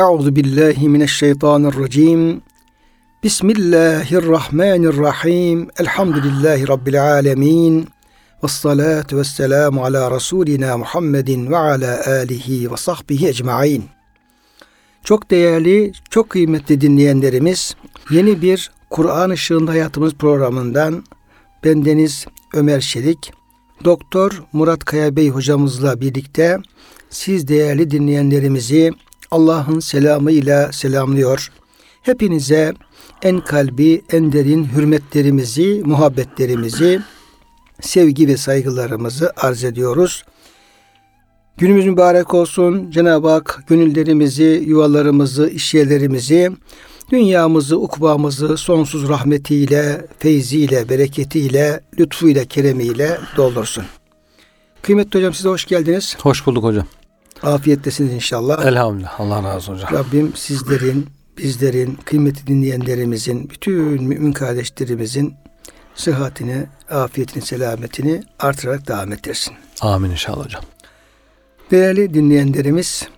Euzu billahi mineşşeytanirracim. Bismillahirrahmanirrahim. Elhamdülillahi rabbil alamin. Ves salatu vesselamu ala rasulina Muhammedin ve ala alihi ve sahbihi ecmaîn. Çok değerli, çok kıymetli dinleyenlerimiz, yeni bir Kur'an Işığında Hayatımız programından bendeniz Ömer Şerik, Doktor Murat Kaya Bey hocamızla birlikte siz değerli dinleyenlerimizi Allah'ın selamıyla selamlıyor. Hepinize en kalbi, en derin hürmetlerimizi, muhabbetlerimizi, sevgi ve saygılarımızı arz ediyoruz. Günümüz mübarek olsun. Cenab-ı Hak gönüllerimizi, yuvalarımızı, işyerlerimizi, dünyamızı, ukbamızı sonsuz rahmetiyle, feyziyle, bereketiyle, lütfuyla, keremiyle doldursun. Kıymetli hocam size hoş geldiniz. Hoş bulduk hocam. Afiyettesiniz inşallah. Elhamdülillah. Allah razı olsun hocam. Rabbim sizlerin, bizlerin, kıymeti dinleyenlerimizin, bütün mümin kardeşlerimizin sıhhatini, afiyetini, selametini artırarak devam ettirsin. Amin inşallah hocam. Değerli dinleyenlerimiz,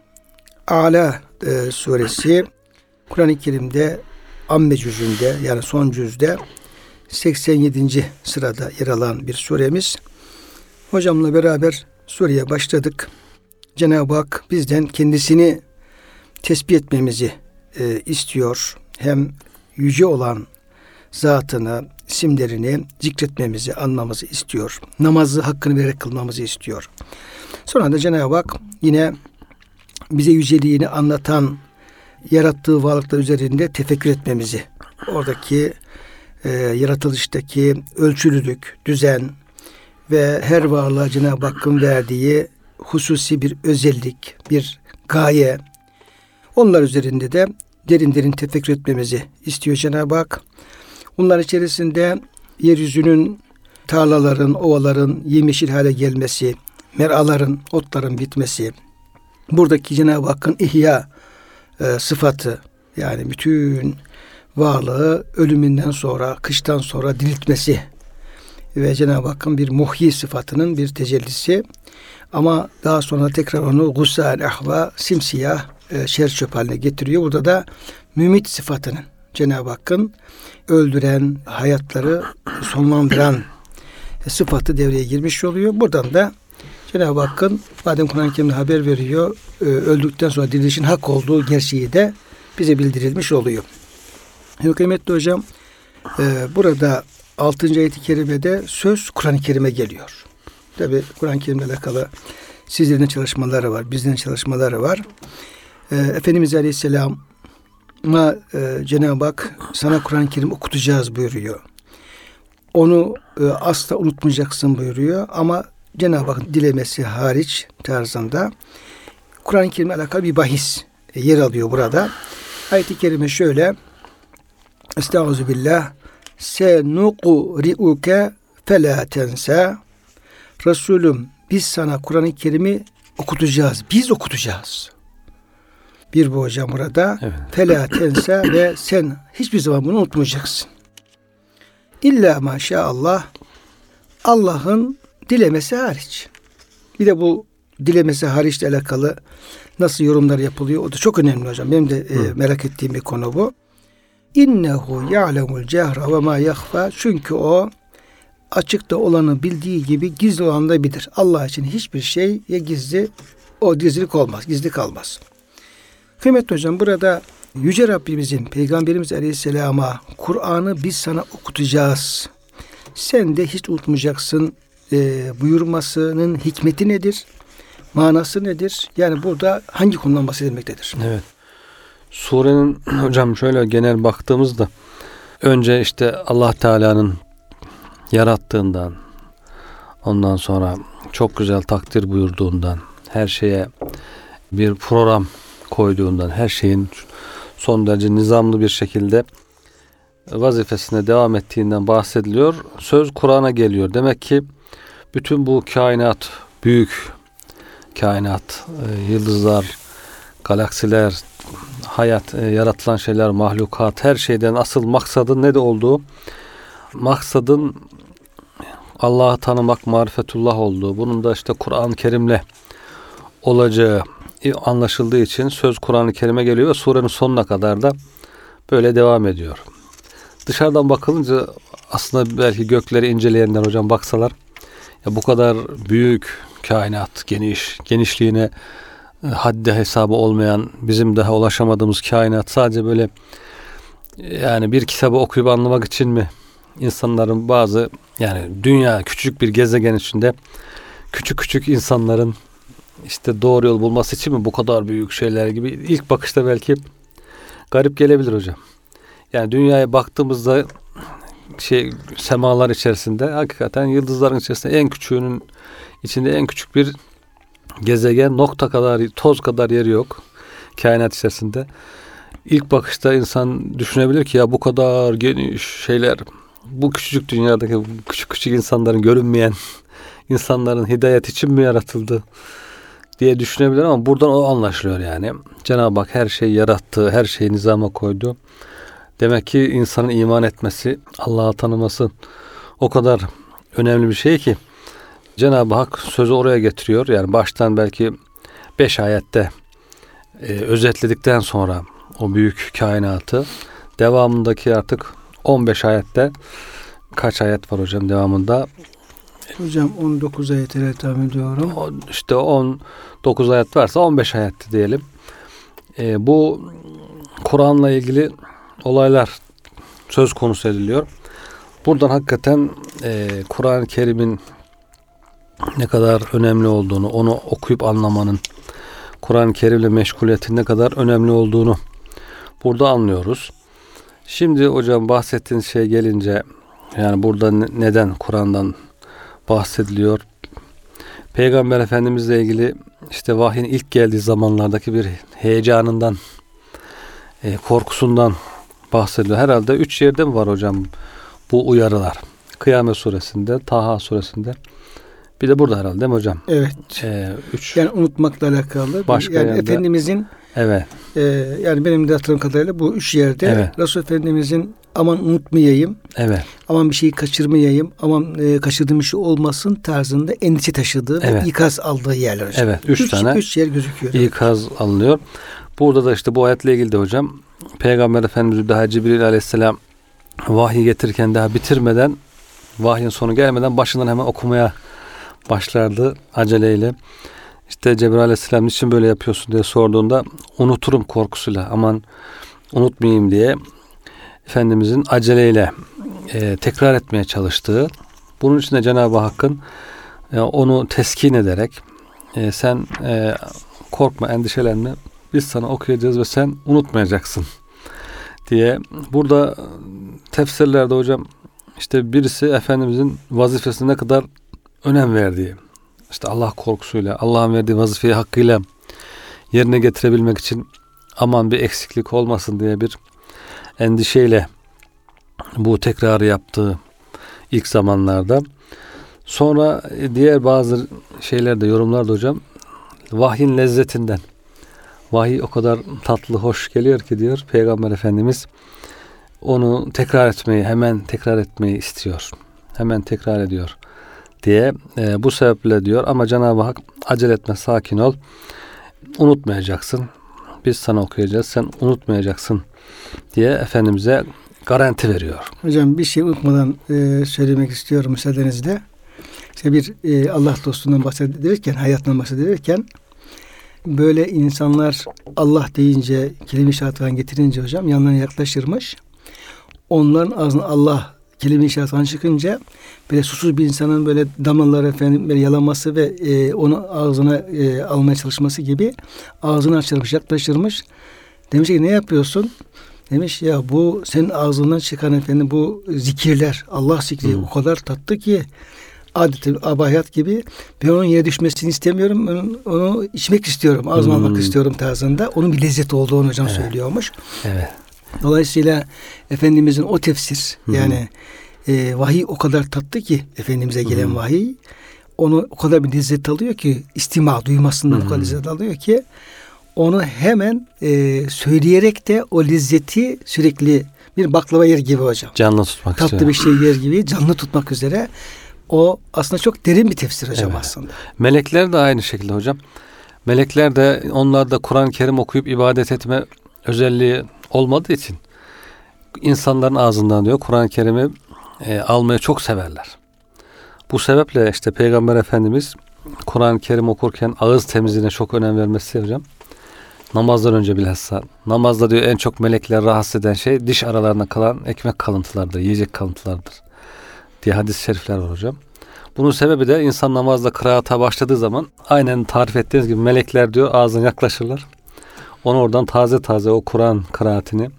Ala e, suresi Kur'an-ı Kerim'de amme cüzünde yani son cüzde 87. sırada yer alan bir suremiz. Hocamla beraber sureye başladık. Cenab-ı Hak bizden kendisini tesbih etmemizi e, istiyor. Hem yüce olan zatını, isimlerini zikretmemizi, anmamızı istiyor. Namazı hakkını vererek kılmamızı istiyor. Sonra da Cenab-ı Hak yine bize yüceliğini anlatan yarattığı varlıklar üzerinde tefekkür etmemizi, oradaki e, yaratılıştaki ölçülülük, düzen ve her varlığa Cenab-ı Hakk'ın verdiği hususi bir özellik, bir gaye, onlar üzerinde de derin derin tefekkür etmemizi istiyor Cenab-ı Hak. Bunlar içerisinde yeryüzünün, tarlaların, ovaların yemyeşil hale gelmesi, meraların, otların bitmesi, buradaki Cenab-ı Hakk'ın ihya e, sıfatı yani bütün varlığı ölümünden sonra, kıştan sonra diriltmesi ve Cenab-ı Hakk'ın bir muhyi sıfatının bir tecellisi ama daha sonra tekrar onu gussâl ahva simsiyah e, şer çöp haline getiriyor. Burada da mümit sıfatının Cenab-ı Hakk'ın öldüren, hayatları sonlandıran sıfatı devreye girmiş oluyor. Buradan da Cenab-ı Hakk'ın madem Kur'an-ı Kerim'de haber veriyor, e, öldükten sonra dirilişin hak olduğu gerçeği de bize bildirilmiş oluyor. Kıymetli hocam, e, burada 6. ayet-i kerimede söz Kur'an-ı Kerim'e geliyor. Tabi Kur'an-ı Kerim'le alakalı sizlerin çalışmaları var, bizlerin çalışmaları var. E, Efendimiz Aleyhisselam'a e, Cenab-ı Hak sana Kur'an-ı Kerim okutacağız buyuruyor. Onu e, asla unutmayacaksın buyuruyor ama Cenab-ı Hakk'ın dilemesi hariç tarzında Kur'an-ı Kerim'le alakalı bir bahis e, yer alıyor burada. Ayet-i kerime şöyle Estaizu billah Senuqri'uke felâ tense Resulüm biz sana Kur'an-ı Kerim'i okutacağız. Biz okutacağız. Bir bu hocam burada. Evet. Tense ve sen hiçbir zaman bunu unutmayacaksın. İlla maşallah Allah'ın dilemesi hariç. Bir de bu dilemesi hariçle alakalı nasıl yorumlar yapılıyor? O da çok önemli hocam. Benim de e, merak ettiğim bir konu bu. İnnehu ya'lemul cehra ve ma yahfa. Çünkü o açıkta olanı bildiği gibi gizli olanı da bilir. Allah için hiçbir şey ya gizli o gizlilik olmaz, gizli kalmaz. Kıymetli hocam burada Yüce Rabbimizin Peygamberimiz Aleyhisselam'a Kur'an'ı biz sana okutacağız. Sen de hiç unutmayacaksın e, buyurmasının hikmeti nedir? Manası nedir? Yani burada hangi konudan bahsedilmektedir? Evet. Surenin hocam şöyle genel baktığımızda önce işte Allah Teala'nın yarattığından ondan sonra çok güzel takdir buyurduğundan her şeye bir program koyduğundan her şeyin son derece nizamlı bir şekilde vazifesine devam ettiğinden bahsediliyor. Söz Kur'an'a geliyor. Demek ki bütün bu kainat büyük kainat, e, yıldızlar, galaksiler, hayat, e, yaratılan şeyler, mahlukat, her şeyden asıl maksadın ne de olduğu, maksadın Allah'ı tanımak, marifetullah olduğu, bunun da işte Kur'an-ı Kerim'le olacağı, anlaşıldığı için söz Kur'an-ı Kerim'e geliyor ve surenin sonuna kadar da böyle devam ediyor. Dışarıdan bakılınca aslında belki gökleri inceleyenler hocam baksalar ya bu kadar büyük kainat geniş genişliğine e, haddi hesabı olmayan bizim daha ulaşamadığımız kainat sadece böyle yani bir kitabı okuyup anlamak için mi insanların bazı yani dünya küçük bir gezegen içinde küçük küçük insanların işte doğru yol bulması için mi bu kadar büyük şeyler gibi ilk bakışta belki garip gelebilir hocam. Yani dünyaya baktığımızda şey semalar içerisinde hakikaten yıldızların içerisinde en küçüğünün içinde en küçük bir gezegen nokta kadar toz kadar yeri yok kainat içerisinde. İlk bakışta insan düşünebilir ki ya bu kadar geniş şeyler bu küçücük dünyadaki küçük küçük insanların görünmeyen insanların hidayet için mi yaratıldı diye düşünebilir ama buradan o anlaşılıyor yani. Cenab-ı Hak her şeyi yarattı, her şeyi nizama koydu. Demek ki insanın iman etmesi, Allah'ı tanıması o kadar önemli bir şey ki Cenab-ı Hak sözü oraya getiriyor. Yani baştan belki beş ayette e, özetledikten sonra o büyük kainatı devamındaki artık 15 ayette kaç ayet var hocam devamında? Hocam 19 ayetleri tahmin ediyorum. İşte 19 ayet varsa 15 ayet diyelim. E, bu Kur'an'la ilgili olaylar söz konusu ediliyor. Buradan hakikaten e, Kur'an-ı Kerim'in ne kadar önemli olduğunu, onu okuyup anlamanın, Kur'an-ı Kerim'le meşguliyetin ne kadar önemli olduğunu burada anlıyoruz. Şimdi hocam bahsettiğiniz şey gelince yani burada neden Kur'an'dan bahsediliyor? Peygamber Efendimizle ilgili işte vahyin ilk geldiği zamanlardaki bir heyecanından, e, korkusundan bahsediliyor. Herhalde üç yerde mi var hocam bu uyarılar? Kıyamet suresinde, Taha suresinde. Bir de burada herhalde değil mi hocam? Evet. Ee, üç. Yani unutmakla alakalı. Başka yani yerde. Efendimizin Evet. e, yani benim de hatırladığım kadarıyla bu üç yerde Evet. Resul Efendimizin aman unutmayayım, Evet. aman bir şeyi kaçırmayayım, aman e, kaçırdığım bir şey olmasın tarzında endişe taşıdığı Evet. ve ikaz aldığı yerler hocam. Evet. Üç, tane Üç yer gözüküyor. ikaz alınıyor. Burada da işte bu ayetle ilgili de hocam Peygamber Efendimiz daha Cibril Aleyhisselam vahiy getirirken daha bitirmeden vahyin sonu gelmeden başından hemen okumaya başlardı aceleyle. İşte Cebrail Aleyhisselam için böyle yapıyorsun diye sorduğunda unuturum korkusuyla aman unutmayayım diye Efendimizin aceleyle e, tekrar etmeye çalıştığı bunun için de Cenab-ı Hakk'ın e, onu teskin ederek e, sen e, korkma endişelenme biz sana okuyacağız ve sen unutmayacaksın diye. Burada tefsirlerde hocam işte birisi Efendimizin vazifesine ne kadar önem verdiği işte Allah korkusuyla Allah'ın verdiği vazifeyi hakkıyla yerine getirebilmek için aman bir eksiklik olmasın diye bir endişeyle bu tekrarı yaptığı ilk zamanlarda. Sonra diğer bazı şeylerde yorumlarda hocam vahyin lezzetinden. Vahiy o kadar tatlı hoş geliyor ki diyor Peygamber Efendimiz onu tekrar etmeyi hemen tekrar etmeyi istiyor. Hemen tekrar ediyor diye e, bu sebeple diyor ama Cenab-ı Hak acele etme sakin ol unutmayacaksın biz sana okuyacağız sen unutmayacaksın diye Efendimiz'e garanti veriyor. Hocam bir şey unutmadan e, söylemek istiyorum müsaadenizle. İşte bir e, Allah dostundan bahsedilirken, hayatından bahsedilirken böyle insanlar Allah deyince, kelime-i getirince hocam yanlarına yaklaşırmış. Onların ağzına Allah kelime-i şehadet çıkınca böyle susuz bir insanın böyle damlaları efendim böyle yalaması ve e, onu ağzına e, almaya çalışması gibi ağzını açırmış, yaklaşırmış. Demiş ki ne yapıyorsun? Demiş ya bu senin ağzından çıkan efendim bu zikirler Allah zikri Hmm. o kadar tatlı ki adeti abayat gibi ben onun yere düşmesini istemiyorum. Onu, onu içmek istiyorum. Ağzıma Hmm. almak istiyorum tarzında. Onun bir lezzet olduğunu hocam Evet. söylüyormuş. Evet. Dolayısıyla Efendimizin o tefsir Hı hı. yani e, vahiy o kadar tatlı ki Efendimiz'e gelen Hı hı. vahiy onu o kadar bir lezzet alıyor ki istima duymasından Hı o kadar lezzet alıyor ki onu hemen e, söyleyerek de o lezzeti sürekli bir baklava yer gibi hocam. Canlı tutmak Tatlı istiyor. bir şey yer gibi canlı tutmak üzere o aslında çok derin bir tefsir hocam Evet. aslında. Melekler de aynı şekilde hocam. Melekler de onlar da Kur'an-ı Kerim okuyup ibadet etme özelliği olmadığı için insanların ağzından diyor Kur'an-ı Kerim'i e, almayı çok severler. Bu sebeple işte Peygamber Efendimiz Kur'an-ı Kerim okurken ağız temizliğine çok önem vermesi hocam. Namazdan önce bilhassa. Namazda diyor en çok melekler rahatsız eden şey diş aralarında kalan ekmek kalıntılardır, yiyecek kalıntılardır diye hadis-i şerifler var hocam. Bunun sebebi de insan namazda kıraata başladığı zaman aynen tarif ettiğiniz gibi melekler diyor ağzına yaklaşırlar. Onu oradan taze taze o Kur'an kıraatini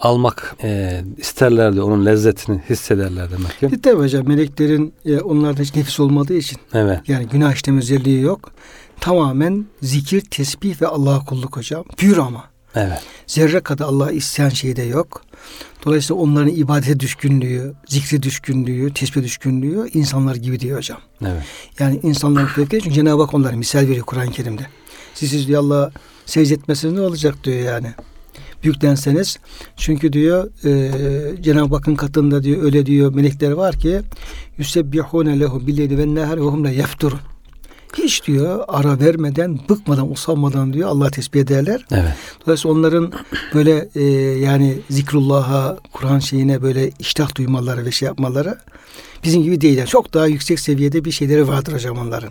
almak e, isterlerdi. Onun lezzetini hissederler demek ki. E tabi hocam meleklerin e, onlarda hiç nefis olmadığı için Evet. yani günah işleme özelliği yok. Tamamen zikir, tesbih ve Allah'a kulluk hocam. Pür ama. Evet. Zerre kadar Allah'a isyan şeyi de yok. Dolayısıyla onların ibadete düşkünlüğü, zikre düşkünlüğü, tesbih düşkünlüğü insanlar gibi diyor hocam. Evet. Yani insanlar fevkinde çünkü Cenab-ı Hak onlara misal veriyor Kur'an-ı Kerim'de. Siz, siz diyor Allah'a secde etmesiniz ne olacak diyor yani. Büyüklenseniz çünkü diyor e, Cenab-ı Hakk'ın katında diyor öyle diyor melekler var ki yusebbihune lehu billeyli ve nehar ve hum yefturun. Hiç diyor ara vermeden, bıkmadan, usanmadan diyor Allah tesbih ederler. Evet. Dolayısıyla onların böyle e, yani zikrullah'a, Kur'an şeyine böyle iştah duymaları ve şey yapmaları bizim gibi değil. Yani çok daha yüksek seviyede bir şeyleri vardır hocam onların.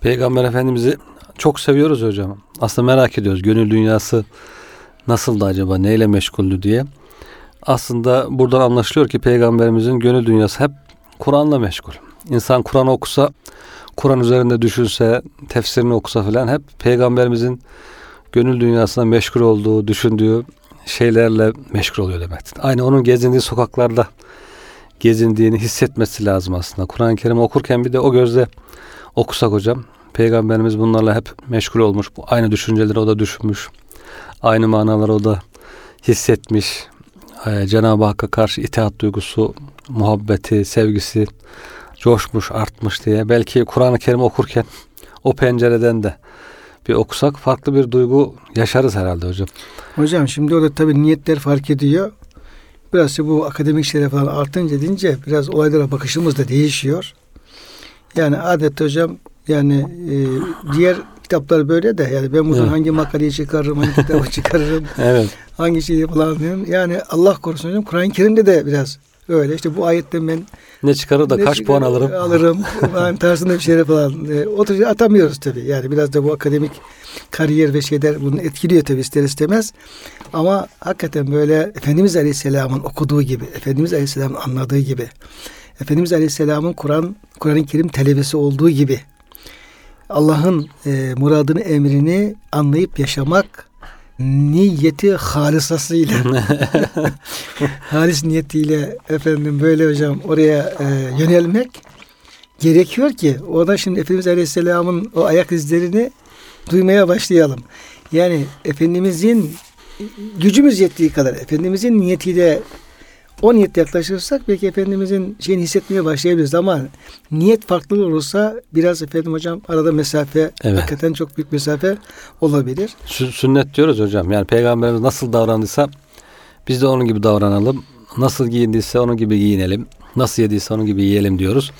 Peygamber Efendimiz'i çok seviyoruz hocam. Aslında merak ediyoruz. Gönül dünyası nasıldı acaba? Neyle meşguldü diye. Aslında buradan anlaşılıyor ki Peygamberimizin gönül dünyası hep Kur'an'la meşgul. İnsan Kur'an okusa, Kur'an üzerinde düşünse, tefsirini okusa falan hep Peygamberimizin gönül dünyasında meşgul olduğu, düşündüğü şeylerle meşgul oluyor demektir. Aynı onun gezindiği sokaklarda gezindiğini hissetmesi lazım aslında. Kur'an-ı Kerim okurken bir de o gözle okusak hocam. Peygamberimiz bunlarla hep meşgul olmuş. Bu aynı düşünceleri o da düşünmüş. Aynı manaları o da hissetmiş. Ee, Cenab-ı Hakk'a karşı itaat duygusu, muhabbeti, sevgisi coşmuş, artmış diye. Belki Kur'an-ı Kerim okurken o pencereden de bir okusak farklı bir duygu yaşarız herhalde hocam. Hocam şimdi orada tabii niyetler fark ediyor. Biraz bu akademik şeyler falan artınca deyince biraz olaylara bakışımız da değişiyor. Yani adet hocam yani e, diğer kitaplar böyle de yani ben buradan Evet. hangi makaleyi çıkarırım, hangi kitabı çıkarırım, Evet. hangi şeyi falan diyorum. Yani Allah korusun hocam Kur'an-ı Kerim'de de biraz öyle. İşte bu ayetten ben Ne çıkarır da ne kaç puan alırım? Alırım. Yani tarzında bir şeyler falan. E, o tür atamıyoruz tabii. Yani biraz da bu akademik kariyer ve şeyler bunu etkiliyor tabii ister istemez. Ama hakikaten böyle Efendimiz Aleyhisselam'ın okuduğu gibi, Efendimiz Aleyhisselam'ın anladığı gibi, Efendimiz Aleyhisselam'ın Kur'an Kur'an-ı Kerim talebesi olduğu gibi Allah'ın e, muradını, emrini anlayıp yaşamak niyeti halisasıyla halis niyetiyle efendim böyle hocam oraya e, yönelmek gerekiyor ki o da şimdi Efendimiz Aleyhisselam'ın o ayak izlerini duymaya başlayalım. Yani Efendimizin gücümüz yettiği kadar Efendimizin niyetiyle o niyetle yaklaşırsak belki Efendimizin şeyini hissetmeye başlayabiliriz ama niyet farklı olursa biraz efendim hocam arada mesafe Evet. hakikaten çok büyük mesafe olabilir. Sü- Sünnet diyoruz hocam. Yani peygamberimiz nasıl davrandıysa biz de onun gibi davranalım. Nasıl giyindiyse onun gibi giyinelim. Nasıl yediyse onun gibi yiyelim diyoruz.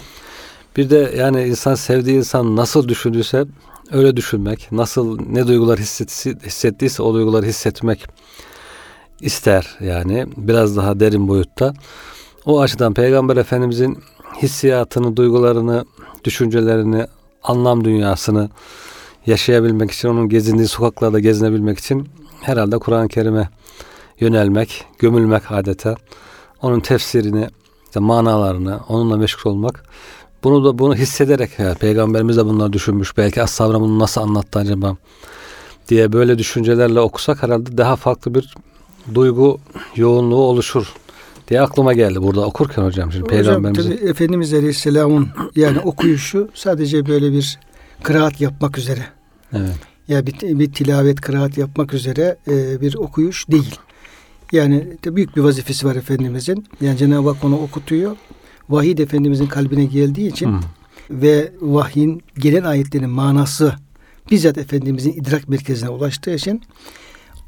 Bir de yani insan sevdiği insan nasıl düşündüyse öyle düşünmek, nasıl ne duygular hissettiyse, hissettiyse o duyguları hissetmek ister yani biraz daha derin boyutta. O açıdan Peygamber Efendimizin hissiyatını, duygularını, düşüncelerini, anlam dünyasını yaşayabilmek için, onun gezindiği sokaklarda gezinebilmek için herhalde Kur'an-ı Kerim'e yönelmek, gömülmek adeta. Onun tefsirini, işte manalarını, onunla meşgul olmak. Bunu da bunu hissederek ya, Peygamberimiz de bunları düşünmüş. Belki ashab bunu nasıl anlattı acaba diye böyle düşüncelerle okusak herhalde daha farklı bir duygu yoğunluğu oluşur diye aklıma geldi burada okurken hocam. Şimdi Hocam Peygamberimizin tabii Efendimiz Aleyhisselam'ın yani okuyuşu sadece böyle bir kıraat yapmak üzere. evet. Ya bir, bir tilavet, kıraat yapmak üzere e, bir okuyuş değil. Yani de büyük bir vazifesi var Efendimizin. Yani Cenab-ı Hak onu okutuyor. Vahiy de Efendimizin kalbine geldiği için Hı. ve vahyin gelen ayetlerin manası bizzat Efendimizin idrak merkezine ulaştığı için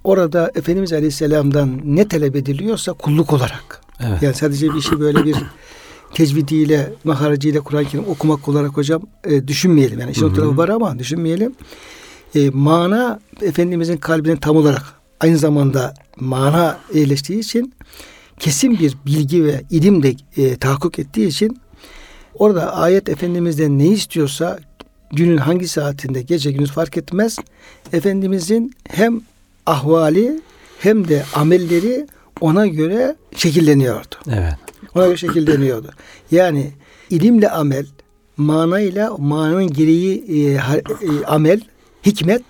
orada Efendimiz Aleyhisselam'dan ne talep ediliyorsa kulluk olarak Evet. yani sadece bir işi böyle bir tecvidiyle, mahareciyle Kur'an-ı Kerim okumak olarak hocam e, düşünmeyelim. Yani işin o tarafı var ama düşünmeyelim. e, mana Efendimizin kalbinin tam olarak aynı zamanda mana yerleştiği için kesin bir bilgi ve ilim de e, tahakkuk ettiği için orada ayet Efendimiz'den ne istiyorsa günün hangi saatinde gece gündüz fark etmez. Efendimizin hem ahvali hem de amelleri ona göre şekilleniyordu. Evet. Ona göre şekilleniyordu. Yani ilimle amel, manayla mananın gereği e, ha- e, amel, hikmet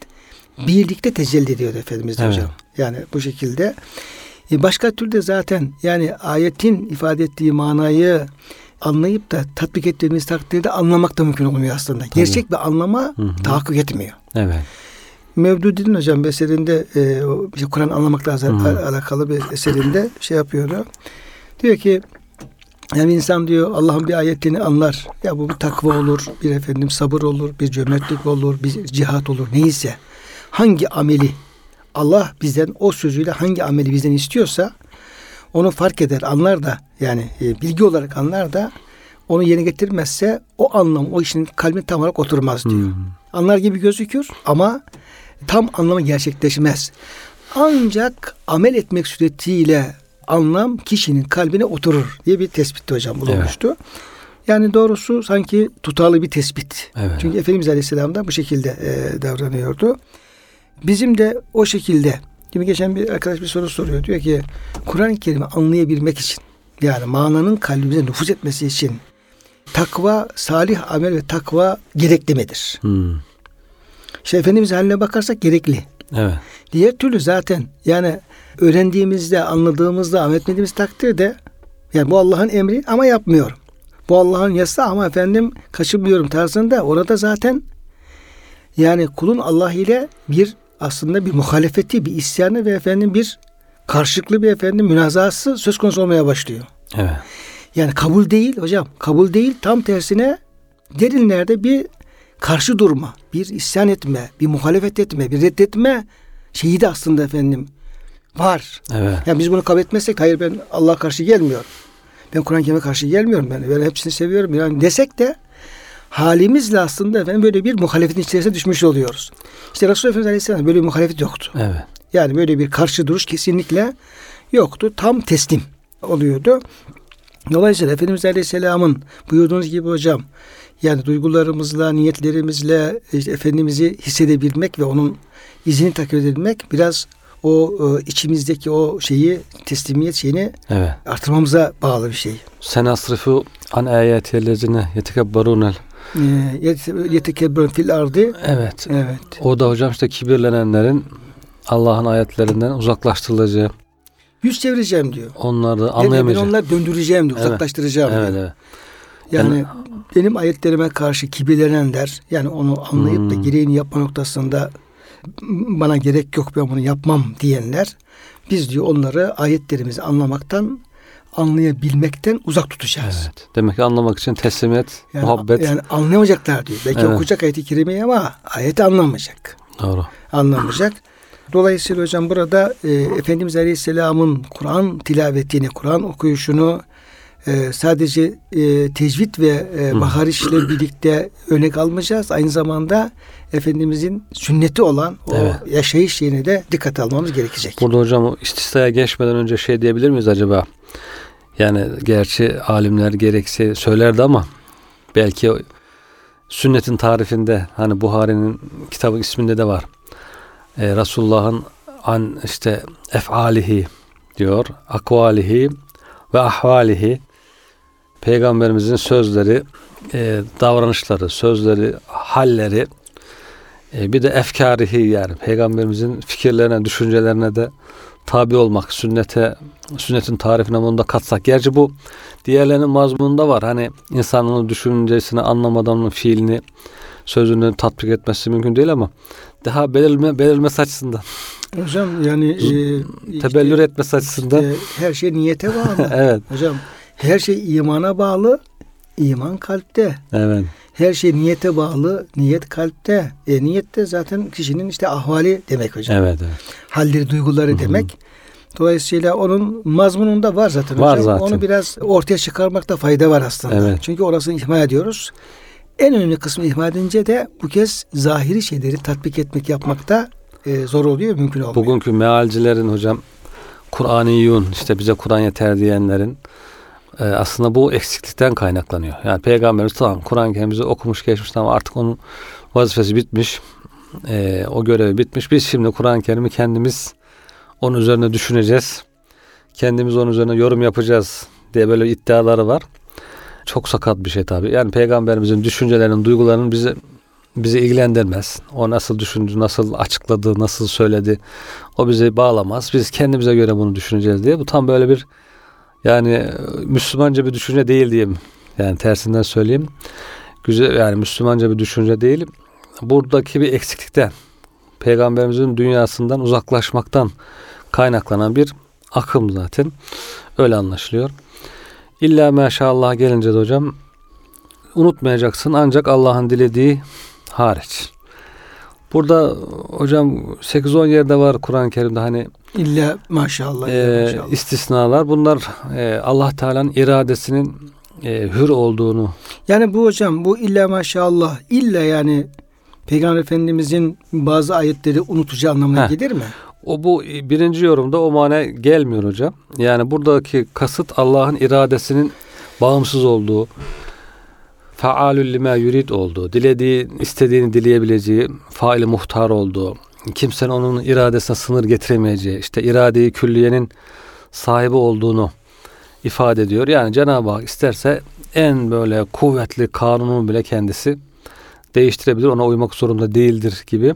birlikte tecelli ediyordu Efendimiz Evet. hocam. Yani bu şekilde. E, başka türlü zaten yani ayetin ifade ettiği manayı anlayıp da tatbik ettiğimiz takdirde anlamak da mümkün olmuyor aslında. Gerçek bir anlama Hı hı. tahakkuk etmiyor. Evet. Mevdudi'nin hocam bir eserinde e, işte Kur'an anlamakla alakalı bir eserinde şey yapıyordu. Diyor ki yani insan diyor Allah'ın bir ayetini anlar. Ya bu bir takva olur, bir efendim sabır olur, bir cömertlik olur, bir cihat olur neyse. Hangi ameli Allah bizden o sözüyle hangi ameli bizden istiyorsa onu fark eder, anlar da yani e, bilgi olarak anlar da onu yerine getirmezse o anlam o işin kalbine tam olarak oturmaz diyor Hmm. anlar gibi gözükür ama tam anlamı gerçekleşmez. Ancak amel etmek suretiyle anlam kişinin kalbine oturur diye bir tespitte hocam bulunmuştu. Yani doğrusu sanki tutarlı bir tespit. Evet. Çünkü Efendimiz Aleyhisselam da bu şekilde e, davranıyordu. Bizim de o şekilde Şimdi geçen bir arkadaş bir soru soruyor. Diyor ki Kur'an-ı Kerim'i anlayabilmek için yani mananın kalbimize nüfuz etmesi için takva, salih amel ve takva gerekli midir? Hmm. İşte Efendimiz haline bakarsak gerekli. Evet. Diğer türlü zaten yani öğrendiğimizde, anladığımızda, amel etmediğimiz takdirde yani bu Allah'ın emri ama yapmıyorum. Bu Allah'ın yasağı ama efendim kaçınmıyorum tarzında orada zaten yani kulun Allah ile bir aslında bir muhalefeti, bir isyanı ve efendim bir karşılıklı bir efendim münazası söz konusu olmaya başlıyor. Evet. Yani kabul değil hocam. Kabul değil tam tersine derinlerde bir karşı durma, bir isyan etme, bir muhalefet etme, bir reddetme şeyi de aslında efendim var. Evet. Yani biz bunu kabul etmezsek hayır ben Allah'a karşı gelmiyorum. Ben Kur'an-ı Kerim'e karşı gelmiyorum. Ben, ben hepsini seviyorum. Yani desek de halimizle aslında efendim böyle bir muhalefetin içerisine düşmüş oluyoruz. İşte Resulullah Efendimiz Aleyhisselam böyle bir muhalefet yoktu. Evet. Yani böyle bir karşı duruş kesinlikle yoktu. Tam teslim oluyordu. Dolayısıyla Efendimiz Aleyhisselam'ın buyurduğunuz gibi hocam yani duygularımızla, niyetlerimizle işte Efendimiz'i hissedebilmek ve onun izini takip edebilmek biraz o e, içimizdeki o şeyi teslimiyet şeyini Evet. artırmamıza bağlı bir şey. Sen asrifu an ayetellezine yetekebbarunel. E, yet- Yetekebbürün fil ardı. Evet. Evet. O da hocam işte kibirlenenlerin Allah'ın ayetlerinden uzaklaştırılacağı, Yüz çevireceğim diyor. onları Yani anlayamayacak. onları döndüreceğim diyor. Evet. Uzaklaştıracağım Evet, diyor. evet. Yani benim ayetlerime karşı kibirlenenler yani onu anlayıp da Hmm. gereğini yapma noktasında bana gerek yok ben bunu yapmam diyenler biz diyor onları ayetlerimizi anlamaktan anlayabilmekten uzak tutacağız. Evet. Demek ki anlamak için teslimiyet, Yani, muhabbet. yani anlayamayacaklar diyor. Belki Evet. okuyacak ayeti kerimeyi ama ayeti anlamayacak. Doğru. Anlamayacak. Dolayısıyla hocam burada e, Efendimiz Aleyhisselam'ın Kur'an tilavetini, Kur'an okuyuşunu e, sadece e, tecvid ve e, Hı. maharişle birlikte örnek almayacağız. Aynı zamanda Efendimizin sünneti olan o Evet. yaşayış şeyine de dikkat almamız gerekecek. Burada hocam istisnaya geçmeden önce şey diyebilir miyiz acaba? Yani gerçi alimler gerekse söylerdi ama belki sünnetin tarifinde hani Buhari'nin kitabı isminde de var. Ee, Resulullah'ın an işte efalihi diyor, akvalihi ve ahvalihi peygamberimizin sözleri, e, davranışları, sözleri, halleri e, bir de efkarihi yani peygamberimizin fikirlerine, düşüncelerine de tabi olmak, sünnete, sünnetin tarifine bunu da katsak. Gerçi bu diğerlerinin mazmununda var. Hani insanın düşüncesini anlamadan onun fiilini, sözünü tatbik etmesi mümkün değil ama daha belirleme, belirmesi açısından, Hocam yani e, tebellür işte, etmesi açısından. e, her şey niyete bağlı. evet, hocam her şey imana bağlı. İman kalpte. evet, Her şey niyete bağlı. Niyet kalpte. E, niyet de zaten kişinin işte ahvali demek hocam. evet, evet. Halleri, duyguları Hı hı. demek. Dolayısıyla onun mazmununda var zaten Var hocam. zaten. Onu biraz ortaya çıkarmakta fayda var aslında. Evet. Çünkü orasını ihmal ediyoruz. En önemli kısmı ihmal edince de bu kez zahiri şeyleri tatbik etmek yapmakta e, zor oluyor, mümkün olmuyor. Bugünkü mealcilerin hocam Kur'aniyun işte bize Kur'an yeter diyenlerin e, aslında bu eksiklikten kaynaklanıyor. Yani Peygamberimiz tamam Kur'an kendimizi okumuş geçmiş ama artık onun vazifesi bitmiş. E, o görevi bitmiş. Biz şimdi Kur'an-ı Kerim'i kendimiz onun üzerine düşüneceğiz. Kendimiz onun üzerine yorum yapacağız diye böyle iddiaları var. Çok sakat bir şey tabii. Yani peygamberimizin düşüncelerinin, duygularının bizi bizi ilgilendirmez. O nasıl düşündü, nasıl açıkladı, nasıl söyledi o bizi bağlamaz. Biz kendimize göre bunu düşüneceğiz diye. Bu tam böyle bir yani Müslümanca bir düşünce değil diyeyim. Yani tersinden söyleyeyim. Güzel yani Müslümanca bir düşünce değil. Buradaki bir eksiklikten peygamberimizin dünyasından uzaklaşmaktan kaynaklanan bir akım zaten. Öyle anlaşılıyor. İlla maşallah gelince de hocam unutmayacaksın ancak Allah'ın dilediği hariç. Burada hocam 8-10 yerde var Kur'an-ı Kerim'de hani İlla maşallah. e, maşallah. istisnalar. Bunlar e, Allah Teala'nın iradesinin e, hür olduğunu Yani bu hocam bu illa maşallah illa yani Peygamber Efendimizin bazı ayetleri unutacağı anlamına Heh. gelir mi? o bu birinci yorumda o mana gelmiyor hocam. Yani buradaki kasıt Allah'ın iradesinin bağımsız olduğu, faalül lima yurid olduğu, dilediği, istediğini dileyebileceği, faili muhtar olduğu, kimsenin onun iradesine sınır getiremeyeceği, işte iradeyi külliyenin sahibi olduğunu ifade ediyor. Yani Cenab-ı Hak isterse en böyle kuvvetli kanunu bile kendisi değiştirebilir. Ona uymak zorunda değildir gibi.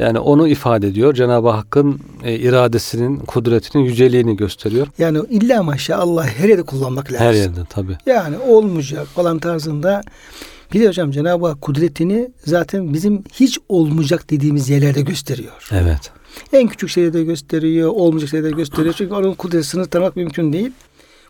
Yani onu ifade ediyor. Cenab-ı Hakk'ın e, iradesinin, kudretinin yüceliğini gösteriyor. Yani illa maşallah her yerde kullanmak lazım. Her yerde tabi. Yani olmayacak falan tarzında. Bir de hocam Cenab-ı Hak kudretini zaten bizim hiç olmayacak dediğimiz yerlerde gösteriyor. Evet. En küçük şeyde gösteriyor, olmayacak şeyde gösteriyor. Çünkü onun kudretini tanımak mümkün değil.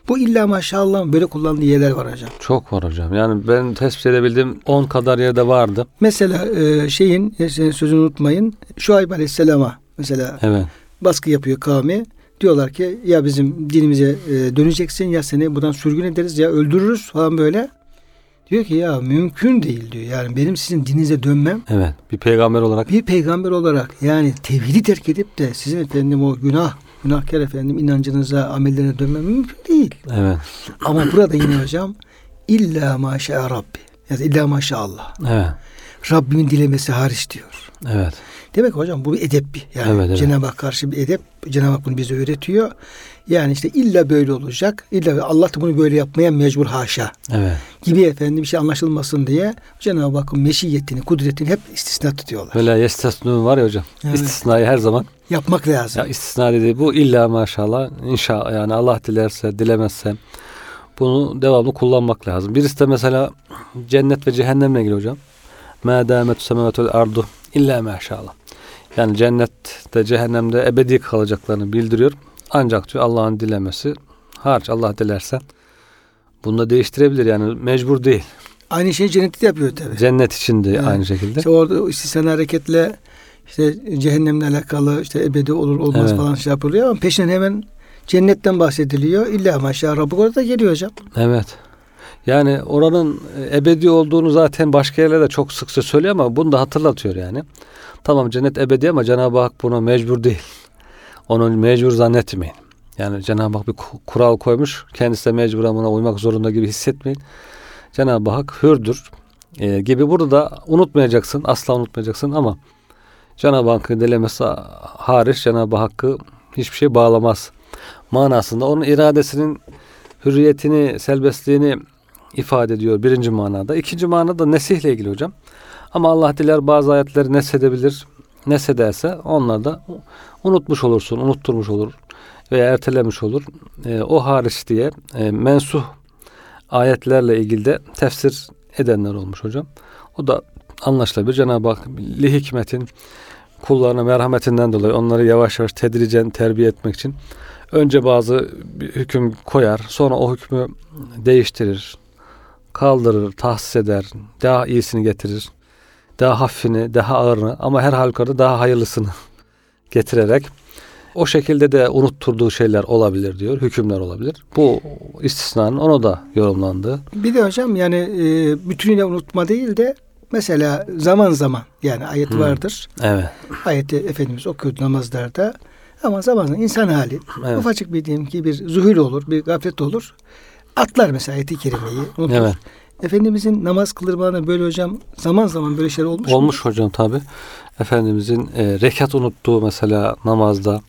Bu illa maşallah böyle kullandığı yerler var hocam. Çok var hocam. Yani ben tespit edebildiğim 10 kadar yerde vardı. Mesela e, şeyin e, sözünü unutmayın. Şuayb Aleyhisselam'a mesela Evet. baskı yapıyor kavmi. Diyorlar ki ya bizim dinimize e, döneceksin ya seni buradan sürgün ederiz ya öldürürüz falan böyle. Diyor ki ya mümkün değil diyor. Yani benim sizin dininize dönmem Evet. Bir peygamber olarak bir peygamber olarak yani tevhidi terk edip de sizin efendim o günah günahkar efendim inancınıza amellerine dönmem mümkün değil. evet. Ama burada yine hocam illa maşa Rabbi. Yani illa maşallah. Evet. Rabbimin dilemesi hariç diyor. Evet. Demek hocam bu bir edep bir. Yani Evet, evet. Cenab-ı Hak karşı bir edep. Cenab-ı Hak bunu bize öğretiyor. Yani işte illa böyle olacak. İlla Allah da bunu böyle yapmaya mecbur haşa. Evet. Gibi efendim bir şey anlaşılmasın diye Cenab-ı Hakk'ın meşiyetini, kudretini hep istisna tutuyorlar. Böyle yestasnun var ya hocam. Evet. İstisnayı her zaman Yapmak lazım. ya istisna dediği bu illa maşallah inşa yani Allah dilerse dilemezse bunu devamlı kullanmak lazım. Birisi de mesela cennet ve cehennemle ilgili hocam. Ma damet semavetul ardu illa maşallah. Yani cennette cehennemde ebedi kalacaklarını bildiriyor. Ancak diyor Allah'ın dilemesi hariç Allah dilerse bunu da değiştirebilir yani mecbur değil. Aynı şeyi cennette de yapıyor tabi. Cennet için de Evet. aynı şekilde. İşte orada o istisna hareketle işte cehennemle alakalı işte ebedi olur olmaz Evet. falan şey yapılıyor ama peşinden hemen cennetten bahsediliyor. İlla maşallah Rabbuk orada geliyor hocam. Evet. Yani oranın ebedi olduğunu zaten başka yerlerde çok sıkça söylüyor ama bunu da hatırlatıyor yani. Tamam cennet ebedi ama Cenab-ı Hak buna mecbur değil. Onu mecbur zannetmeyin. Yani Cenab-ı Hak bir ku- kural koymuş. Kendisi de mecburen buna uymak zorunda gibi hissetmeyin. Cenab-ı Hak hürdür e, gibi burada da unutmayacaksın. Asla unutmayacaksın ama Cenab-ı Hakk'ın dilemesi hariç Cenab-ı Hakk'ı hiçbir şey bağlamaz. Manasında onun iradesinin hürriyetini, serbestliğini ifade ediyor birinci manada. İkinci manada nesihle ilgili hocam. Ama Allah diler bazı ayetleri neshedebilir. Neshederse onlar da unutmuş olursun, unutturmuş olur veya ertelemiş olur. E, o hariç diye e, mensuh ayetlerle ilgili de tefsir edenler olmuş hocam. O da anlaşılabilir. Cenab-ı Hak li hikmetin kullarına merhametinden dolayı onları yavaş yavaş tedricen terbiye etmek için önce bazı hüküm koyar. Sonra o hükmü değiştirir. Kaldırır, tahsis eder. Daha iyisini getirir. Daha hafifini, daha ağırını ama her halükarda daha hayırlısını getirerek O şekilde de unutturduğu şeyler olabilir diyor. Hükümler olabilir. Bu istisnanın onu da yorumlandığı. Bir de hocam yani e, bütünüyle unutma değil de mesela zaman zaman yani ayet Hmm. vardır. Evet. Ayeti Efendimiz okuyordu namazlarda. Ama zaman zaman insan hali Evet. ufacık bir diyelim ki bir zuhul olur, bir gaflet olur. Atlar mesela ayeti kerimeyi. unutur. Evet. Efendimizin namaz kıldırmalarına böyle hocam zaman zaman böyle şeyler olmuş mu? Olmuş hocam tabi. Efendimizin e, rekat unuttuğu mesela namazda.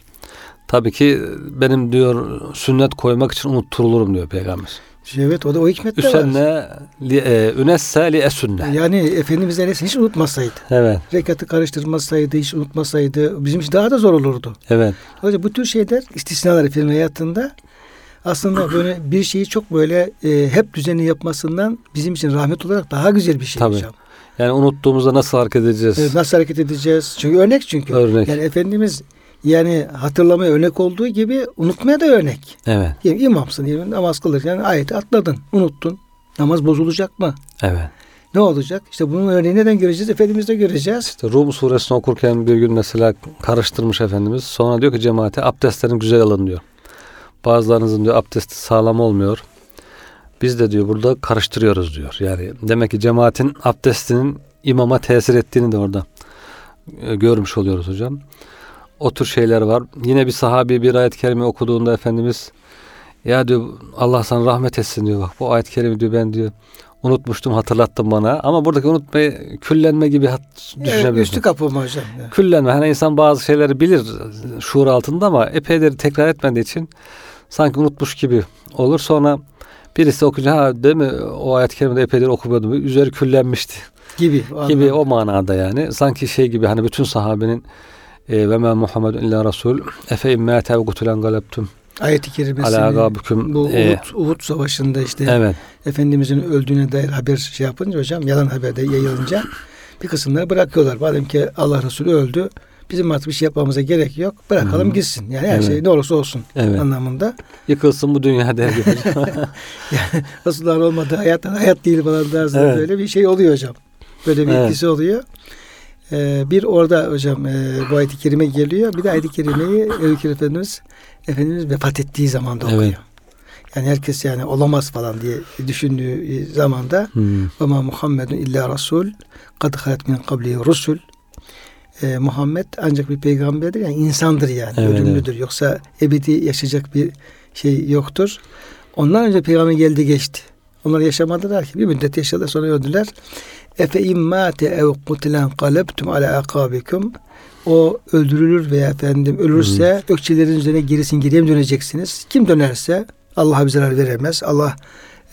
Tabii ki benim diyor sünnet koymak için unutturulurum diyor peygamber. Evet o da o hikmet de var. Üsenne li, e, ünesse li esünne. Yani Efendimiz Aleyhisselam hiç unutmasaydı, Evet. rekatı karıştırmasaydı, hiç unutmasaydı bizim için daha da zor olurdu. Evet. Hocam bu tür şeyler istisnalar Efendimiz hayatında aslında böyle bir şeyi çok böyle e, hep düzenli yapmasından bizim için rahmet olarak daha güzel bir şey Tabii. hocam. Yani unuttuğumuzda nasıl hareket edeceğiz? Evet, nasıl hareket edeceğiz? Çünkü örnek çünkü. Örnek. Yani Efendimiz yani hatırlamaya örnek olduğu gibi unutmaya da örnek. Evet. Diyelim imamsın diyelim namaz kılırken ayeti atladın, unuttun. Namaz bozulacak mı? Evet. Ne olacak? İşte bunun örneğini neden göreceğiz? Efendimiz'de göreceğiz. İşte Rum suresini okurken bir gün mesela karıştırmış Efendimiz. Sonra diyor ki cemaate abdestlerin güzel alın diyor. Bazılarınızın diyor abdesti sağlam olmuyor. Biz de diyor burada karıştırıyoruz diyor. Yani demek ki cemaatin abdestinin imama tesir ettiğini de orada e, görmüş oluyoruz hocam. O tür şeyler var. Yine bir sahabi bir ayet-i kerime okuduğunda Efendimiz ya diyor Allah sana rahmet etsin diyor bak bu ayet-i kerime diyor ben diyor unutmuştum hatırlattın bana ama buradaki unutmayı küllenme gibi hat, Evet, düşünebiliyorsun. üstü kapama hocam. Küllenme. Hani insan bazı şeyleri bilir şuur altında ama epeyleri tekrar etmediği için sanki unutmuş gibi olur. Sonra birisi okuyunca ha değil mi o ayet-i kerimede epeydir okumuyordum. Üzeri küllenmişti Gibi. o gibi o manada yani. Sanki şey gibi hani bütün sahabenin ve men Muhammedun illa Rasul efe immâte ve kutulen galebtum Ayet-i kerimesini bu E, Uhud, Uhud savaşında işte evet. Efendimizin öldüğüne dair haber şey yapınca hocam yalan haberde yayılınca bir kısımları bırakıyorlar. Madem ki Allah Resulü öldü bizim artık bir şey yapmamıza gerek yok. Bırakalım Hı. gitsin. Yani her Evet. şey ne olursa olsun Evet. anlamında. Yıkılsın bu dünya der gibi. Yani Resulullah'ın olmadığı hayat hayat değil falan tarzında Evet. böyle bir şey oluyor hocam. Böyle bir Evet. etkisi oluyor. Ee, bir orada hocam e, bu ayet-i kerime geliyor. Bir de ayet-i kerimeyi Bekir Efendimiz Efendimiz vefat ettiği zaman da Evet. okuyor. Yani herkes yani olamaz falan diye düşündüğü zamanda Hmm. ve ma Muhammedun illa Rasul kad halet min kablihi rusul Ee, Muhammed ancak bir peygamberdir yani insandır yani Evet, ölümlüdür yoksa ebedi yaşayacak bir şey yoktur. Ondan önce peygamber geldi geçti. Onlar yaşamadılar ki bir müddet yaşadılar sonra öldüler. Efe immate ev kutilen kalebtum ala akabikum o öldürülür veya efendim ölürse ökçelerin üzerine gerisin geriye döneceksiniz? Kim dönerse Allah'a bir zarar veremez. Allah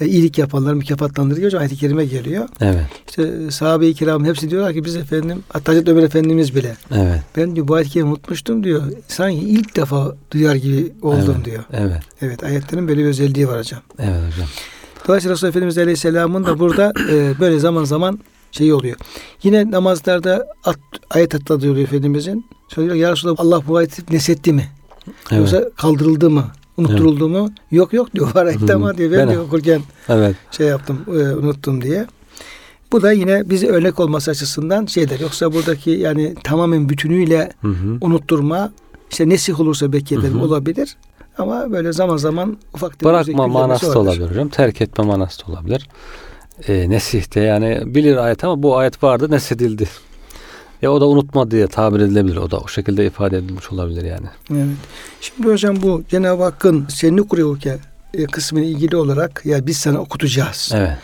e, iyilik yapanları mükafatlandırıyor. Ayet-i kerime geliyor. Evet. İşte sahabe-i kiram hepsi diyorlar ki biz efendim hatta Hazreti Ömer Efendimiz bile Evet. ben diyor bu ayet-i kerimeyi unutmuştum diyor. Sanki ilk defa duyar gibi oldum evet. diyor. Evet. Evet ayetlerin böyle bir özelliği var hocam. Evet hocam. Dolayısıyla Resulullah Efendimiz Aleyhisselam'ın da burada e, böyle zaman zaman şey oluyor. Yine namazlarda at, ayet atladı diyor Efendimizin. Söylüyor ya Resulallah Allah bu ayeti nesetti mi? Evet. Yoksa kaldırıldı mı? Unutturuldu mu? Yok yok diyor var ayette Hı. ama diyor ben, Ben- diyor okurken Evet. şey yaptım e, unuttum diye. Bu da yine bize örnek olması açısından şeyler. Yoksa buradaki yani tamamen bütünüyle Hı hı. unutturma işte nesih olursa belki Hı hı. olabilir. Ama böyle zaman zaman ufak Bırakma küllenmesi manası da olabilir. hocam. Terk etme manası da olabilir. E, nesihte yani bilir ayet ama bu ayet vardı nesedildi. Ya o da unutma diye tabir edilebilir. O da o şekilde ifade edilmiş olabilir yani. Evet. Şimdi hocam bu Cenab-ı Hakk'ın seni kuruyorken e, kısmına ilgili olarak ya biz sana okutacağız. Evet.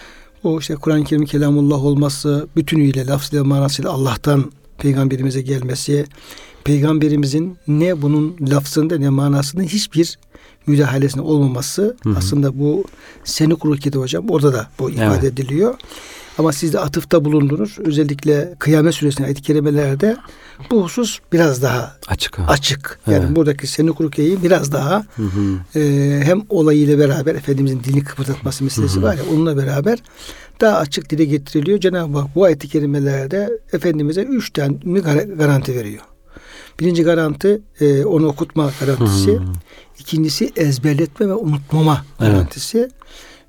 O işte Kur'an-ı Kerim kelamullah olması, bütünüyle lafzıyla manasıyla Allah'tan peygamberimize gelmesi, peygamberimizin ne bunun lafzında ne manasında hiçbir müdahalesine olmaması Hı hı. aslında bu seni kururken hocam orada da bu ifade Evet. ediliyor. Ama siz de atıfta bulundunuz. Özellikle kıyamet süresinde ayet-i kerimelerde bu husus biraz daha Açık. ha. açık. Yani Evet. buradaki seni kurukeyi biraz daha Hı hı. e, hem olayıyla beraber Efendimizin dilini kıpırdatması meselesi Hı hı. var ya onunla beraber daha açık dile getiriliyor. Cenab-ı Hak bu ayet-i kerimelerde Efendimiz'e üç tane gar- garanti veriyor. Birinci garanti e, onu okutma garantisi. Hı. İkincisi ezberletme ve unutmama Evet.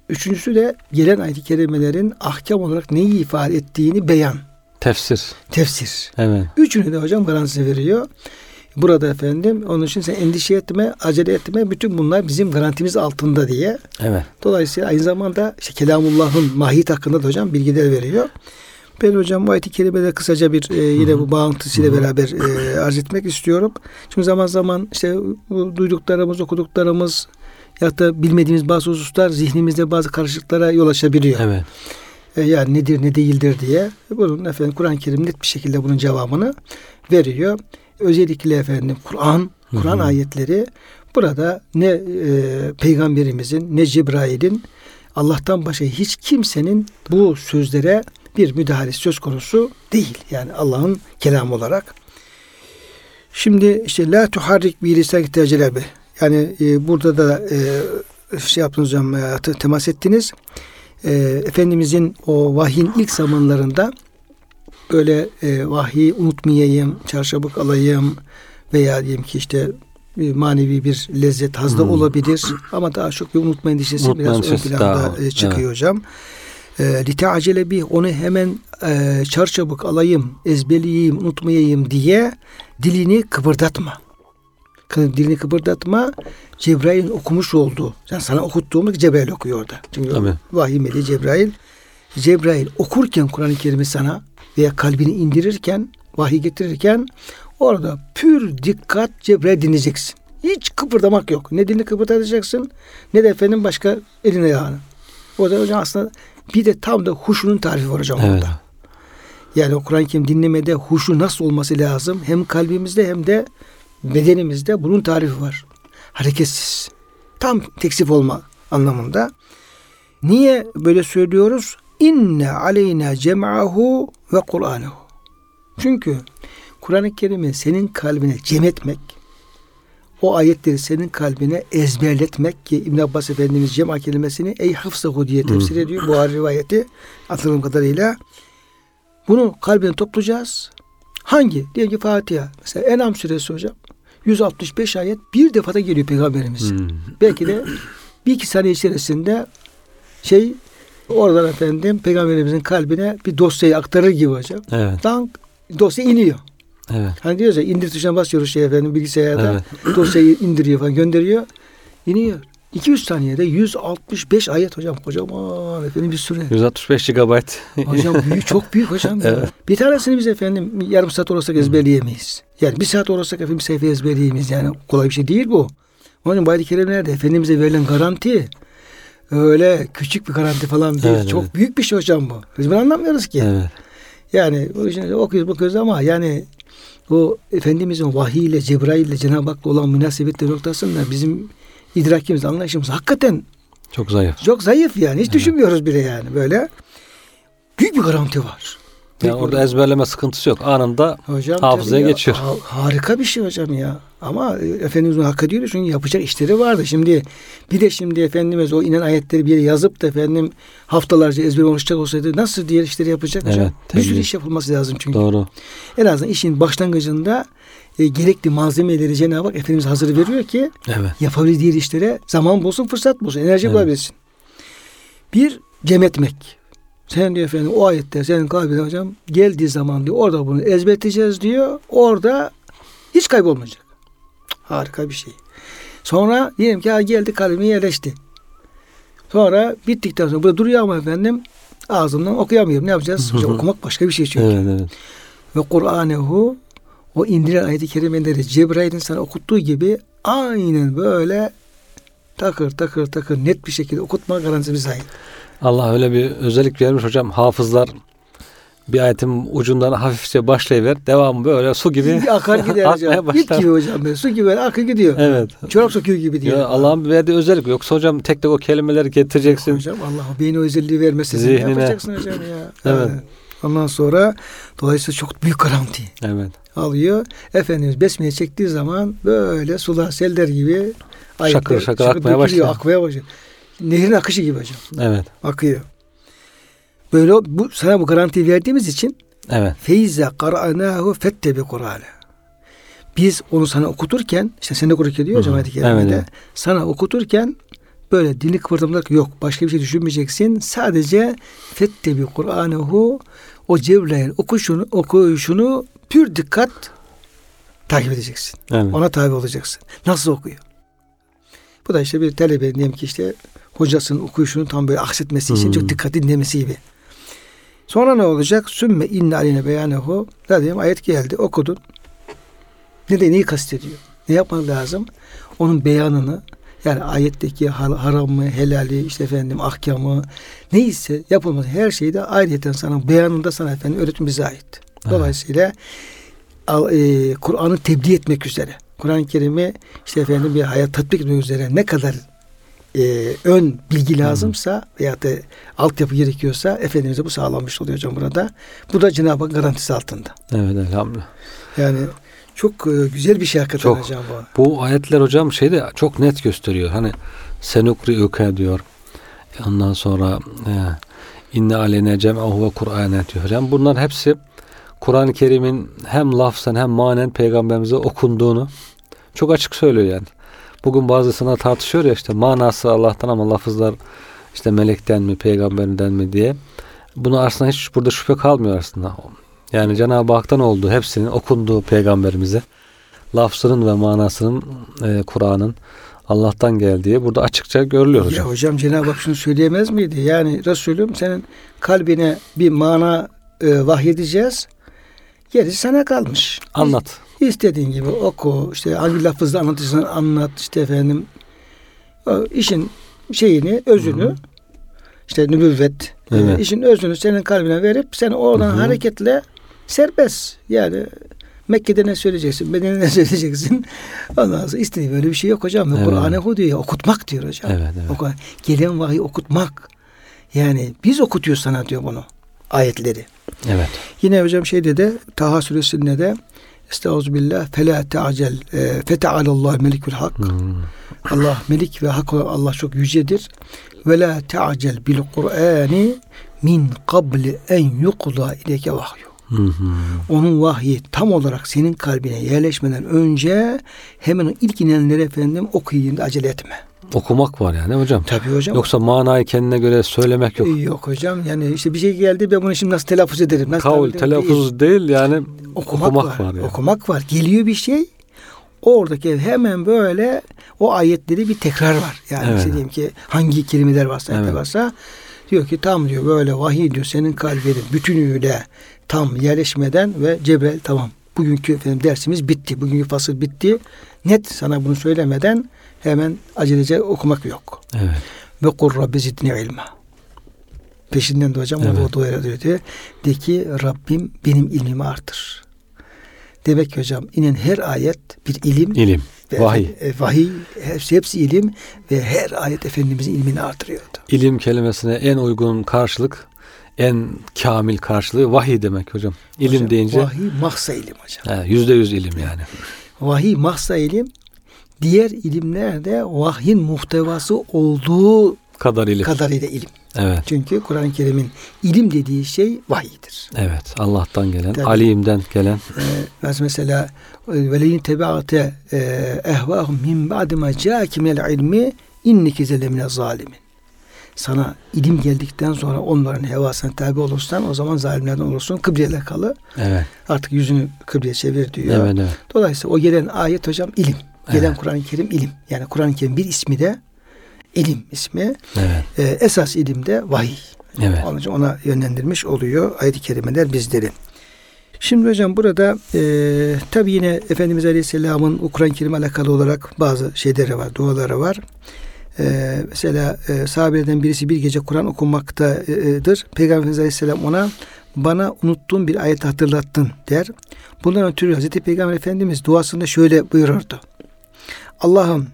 Üçüncüsü de gelen ayet-i kerimelerin ahkam olarak neyi ifade ettiğini beyan, Tefsir. tefsir. Evet. Üçünü de hocam garantisi veriyor. Burada efendim onun için sen endişe etme, acele etme. Bütün bunlar bizim garantimiz altında diye. Evet. Dolayısıyla aynı zamanda işte Kelamullah'ın mahiyet hakkında da hocam bilgiler veriyor. Ben hocam bu ayet-i kerimede kısaca bir e, yine bu bağıntısıyla beraber e, arz etmek istiyorum. Çünkü zaman zaman işte bu duyduklarımız, okuduklarımız ya da bilmediğimiz bazı hususlar zihnimizde bazı karışıklıklara yol açabiliyor. Evet. E, yani nedir ne değildir diye. Bunun efendim Kur'an-ı Kerim net bir şekilde bunun cevabını veriyor. Özellikle efendim Kur'an, Kur'an ayetleri burada ne e, peygamberimizin ne Cebrail'in Allah'tan başka hiç kimsenin bu sözlere bir müdahalesi söz konusu değil. Yani Allah'ın kelamı olarak. Şimdi işte la tuharrik bi lisan. Yani e, burada da e, şey yaptınız hocam e, temas ettiniz. E, Efendimizin o vahyin ilk zamanlarında böyle e, vahyi unutmayayım, çarşabık alayım veya diyelim ki işte bir manevi bir lezzet hazda Hmm. olabilir ama daha çok bir unutmayın Unutmayın biraz ön planda daha- e, çıkıyor evet. hocam. E, Lite acele bir onu hemen e, çarçabuk alayım, ezberleyeyim, unutmayayım diye dilini kıpırdatma. Kı- Dilini kıpırdatma. Cebrail'in okumuş olduğu. Yani sana okuttuğumuz Cebrail okuyor orada. Çünkü Tabii. vahiy meleği Cebrail. Cebrail okurken Kur'an-ı Kerim'i sana veya kalbini indirirken, vahiy getirirken orada pür dikkat Cebrail dinleyeceksin. Hiç kıpırdamak yok. Ne dilini kıpırdatacaksın ne de efendim başka elin ayağını. O da hocam aslında bir de tam da huşunun tarifi var hocam Evet. orada. Yani Kur'an-ı Kerim dinlemede huşu nasıl olması lazım? Hem kalbimizde hem de bedenimizde bunun tarifi var. Hareketsiz. Tam teksif olma anlamında. Niye böyle söylüyoruz? İnne aleyna cem'ahu ve Kur'anehu. Çünkü Kur'an-ı Kerim'i senin kalbine cem etmek, o ayetleri senin kalbine ezberletmek ki İbn Abbas Efendimiz cema kelimesini ey hafsahu diye tefsir ediyor. Bu rivayeti hatırladığım kadarıyla. Bunu kalbine toplayacağız. Hangi? Diyelim ki Fatiha. Mesela Enam suresi hocam. 165 ayet bir defada geliyor peygamberimiz. Hmm. Belki de bir iki saniye içerisinde şey oradan efendim peygamberimizin kalbine bir dosyayı aktarır gibi hocam. Evet. Dank dosya iniyor. Evet. Hani diyoruz ya indir tuşuna basıyoruz şey efendim bilgisayarda Evet. dosyayı indiriyor falan gönderiyor. İniyor. 200 saniyede 165 ayet hocam kocaman efendim bir süre. 165 GB. Hocam büyük çok büyük hocam. ya. Evet. Bir tanesini biz efendim yarım saat olursak ezberleyemeyiz. Yani bir saat olursak efendim sayfa ezberleyemeyiz. Yani kolay bir şey değil bu. Onun için bu ayet-i kerimlerde Efendimiz'e verilen garanti öyle küçük bir garanti falan değil. Evet, çok evet. büyük bir şey hocam bu. Biz bunu anlamıyoruz ki. evet. Yani o için okuyoruz bakıyoruz ama yani o Efendimizin vahiy ile Cebrail ile Cenab-ı Hak'la olan münasebetleri noktasında bizim idrakimiz, anlayışımız hakikaten Çok zayıf. çok zayıf yani. Hiç düşünmüyoruz bile yani böyle. Büyük bir garanti var. Yani orada ezberleme sıkıntısı yok. Anında Hocam hafızaya ya, geçiyor. ha- harika bir şey hocam ya. Ama e, Efendimiz bunu hak ediyor çünkü yapacak işleri vardı. Şimdi bir de şimdi Efendimiz o inen ayetleri bir yere yazıp da efendim haftalarca ezber oluşacak olsaydı nasıl diğer işleri yapacak hocam? Evet, bir sürü iş yapılması lazım çünkü. doğru. En azından işin başlangıcında e, gerekli malzemeleri Cenab-ı Hak Efendimiz hazır veriyor ki Evet. yapabildiği diğer işlere zaman bulsun, fırsat bulsun, enerji Evet. bulabilsin. Bir, cem etmek. Sen diyor efendim o ayette senin kalbine hocam geldiği zaman diyor orada bunu ezberleyeceğiz diyor. Orada hiç kaybolmayacak. Harika bir şey. Sonra diyelim ki ha geldi kalbime yerleşti. Sonra bittikten sonra burada duruyor ama efendim ağzımdan okuyamıyorum. Ne yapacağız? Hocam okumak başka bir şey çünkü. Evet, evet. Ve Kur'anehu o indirilen ayet-i kerimeleri Cebrail'in sana okuttuğu gibi aynen böyle takır takır takır net bir şekilde okutma garantisi bize ait. Allah öyle bir özellik vermiş hocam. Hafızlar bir ayetin ucundan hafifçe başlayıver. Devamı böyle su gibi akar gider hocam. akmaya başlar. gibi hocam böyle su gibi akar gidiyor. Evet. Çorap söküyor gibi diyor. Allah'ın verdiği özellik. Yoksa hocam tek tek o kelimeleri getireceksin. Hocam Allah o beyin o özelliği vermesi Zihnine. ne yapacaksın hocam ya. Evet. Ondan sonra dolayısıyla çok büyük garanti Evet. alıyor. Efendimiz besmele çektiği zaman böyle sular seller gibi Şakır şakır akmaya dökülüyor, başlıyor. Akmaya başlıyor. Nehrin akışı gibi hocam. Evet. akıyor. Böyle bu sana bu garantiyi verdiğimiz için Evet. feyze qara'nahu fettebi Kur'an'ı. Biz onu sana okuturken işte sen de okurken diyor hocam ayet-i kerimede. Evet, evet. Sana okuturken böyle dilini kıpırdamamak yok. Başka bir şey düşünmeyeceksin. Sadece fettebi Kur'anehu o Cebrail okuşunu, okuyuşunu pür dikkat takip edeceksin. Evet. Ona tabi olacaksın. Nasıl okuyor? Bu da işte bir talebe diyelim ki işte hocasının okuyuşunu tam böyle aksetmesi için Hmm. çok dikkatli dinlemesi gibi. Sonra ne olacak? Sümme inne aline beyanehu. Ne diyeyim? Ayet geldi. Okudun. Ne de neyi kastediyor? Ne yapmak lazım? Onun beyanını yani ayetteki har- haramı, helali, işte efendim ahkamı neyse yapılması her şeyi de ayrıyeten sana beyanında sana efendim öğretim bize ait. Dolayısıyla e, Kur'an'ı tebliğ etmek üzere. Kur'an-ı Kerim'i işte efendim bir hayat tatbik etmek üzere ne kadar e, ön bilgi lazımsa veya da altyapı gerekiyorsa Efendimiz'e bu sağlanmış oluyor hocam burada. Bu da Cenab-ı Hak garantisi altında. Evet elhamdülillah. Yani çok e, güzel bir şey hakikaten Çok. hocam bu. Bu ayetler hocam şeyde çok net gösteriyor. Hani senukri öke diyor. Ondan sonra e, inne aleyne cem'ahu ve Kur'ane diyor hocam. Bunlar hepsi Kur'an-ı Kerim'in hem lafzen hem manen peygamberimize okunduğunu çok açık söylüyor yani. Bugün bazısına tartışıyor ya işte manası Allah'tan ama lafızlar işte melekten mi peygamberden mi diye. Bunu aslında hiç burada şüphe kalmıyor aslında. Yani Cenab-ı Hak'tan olduğu hepsinin okunduğu peygamberimize lafzının ve manasının e, Kur'an'ın Allah'tan geldiği burada açıkça görülüyor Ya hocam. hocam Cenab-ı Hak şunu söyleyemez miydi? Yani Resulüm senin kalbine bir mana e, vahyedeceğiz. Gerisi sana kalmış. Anlat. İstediğin gibi oku, işte hangi lafızla anlatırsan anlat, işte efendim o işin şeyini, özünü, işte nübüvvet, e, Evet. işin özünü senin kalbine verip sen oradan Hı hı. hareketle serbest. Yani Mekke'de ne söyleyeceksin, Medine'de ne söyleyeceksin. Ondan sonra istediği böyle bir şey yok hocam. Evet. Kur'an'ı oku diyor, okutmak diyor hocam. Evet, evet. Oku- Gelen vahiy okutmak. Yani biz okutuyoruz sana diyor bunu. Ayetleri. Evet. Yine hocam şeyde de Taha suresinde de Estağfirullah fela te'acel e, fetealallah melikül hak. Hmm. Allah melik ve hak olan Allah çok yücedir. Ve la te'acel bil Kur'ani min qabli en yuqda ileke vahyu. Onun vahyi tam olarak senin kalbine yerleşmeden önce hemen ilk inenleri efendim okuyun acele etme. Okumak var yani hocam. Tabii hocam. Yoksa manayı kendine göre söylemek yok. Yok hocam yani işte bir şey geldi ben bunu şimdi nasıl telaffuz ederim? Nasıl Kavul, tabii değil. telaffuz değil yani okumak, okumak, var. var. yani. Okumak var. Geliyor bir şey. Oradaki hemen böyle o ayetleri bir tekrar var. Yani Evet. işte ki hangi kelimeler varsa evet. varsa diyor ki tam diyor böyle vahiy diyor senin kalbinin bütünüyle tam yerleşmeden ve Cebrail tamam bugünkü efendim dersimiz bitti. Bugünkü fasıl bitti. Net sana bunu söylemeden hemen acelece okumak yok. Evet. Ve kur Rabbi zidni ilma. Peşinden de hocam Evet. o dua diyor, diyor. De ki Rabbim benim ilmimi artır. Demek ki hocam inen her ayet bir ilim. İlim. ve Vahiy. e, vahiy hepsi, hepsi ilim ve her ayet Efendimizin ilmini artırıyordu. İlim kelimesine en uygun karşılık, en kamil karşılığı vahiy demek hocam. İlim Hocam, deyince Vahiy mahsa ilim hocam. yüzde yüz ilim yani. Vahiy mahsa ilim. Diğer ilimlerde vahyin muhtevası olduğu Kadar ilim. kadarıyla ilim. Evet. Çünkü Kur'an-ı Kerim'in ilim dediği şey vahiydir. Evet. Allah'tan gelen, Tabii. alimden gelen. Ee, mesela veleyin tebaate ehvahum min ba'de ma ca'ake minel ilmi inneke zelemine zalimin. Sana ilim geldikten sonra onların hevasına tabi olursan o zaman zalimlerden olursun. Kıbleye kalı. Evet. Artık yüzünü kıbleye çevir diyor. Evet, evet. Dolayısıyla o gelen ayet hocam ilim. Gelen Evet. Kur'an-ı Kerim ilim. Yani Kur'an-ı Kerim bir ismi de ilim ismi. Evet. Ee, esas ilim de vahiy. Evet. Onun için ona yönlendirmiş oluyor ayet-i kerimeler bizleri. Şimdi hocam burada e, tabi yine Efendimiz Aleyhisselam'ın Kur'an-ı Kerim alakalı olarak bazı şeyleri var, duaları var. E, mesela e, sahabelerden birisi bir gece Kur'an okumaktadır. Peygamberimiz Aleyhisselam ona bana unuttuğum bir ayet hatırlattın der. Bundan ötürü Hazreti Peygamber Efendimiz duasında şöyle buyururdu. Allah'ım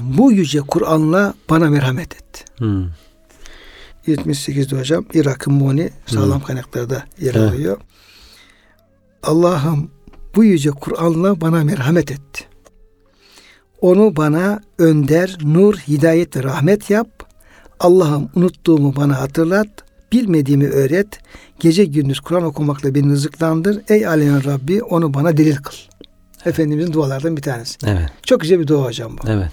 bu yüce Kur'an'la bana merhamet et. Hmm. 78'de hocam Irak'ın Muni sağlam kaynaklarda yer Evet. alıyor. Allah'ım bu yüce Kur'an'la bana merhamet et. Onu bana önder, nur, hidayet ve rahmet yap. Allah'ım unuttuğumu bana hatırlat. Bilmediğimi öğret. Gece gündüz Kur'an okumakla beni rızıklandır. Ey alemin Rabbi onu bana delil kıl. Efendimizin dualardan bir tanesi. Evet. Çok güzel bir dua hocam bu. Evet.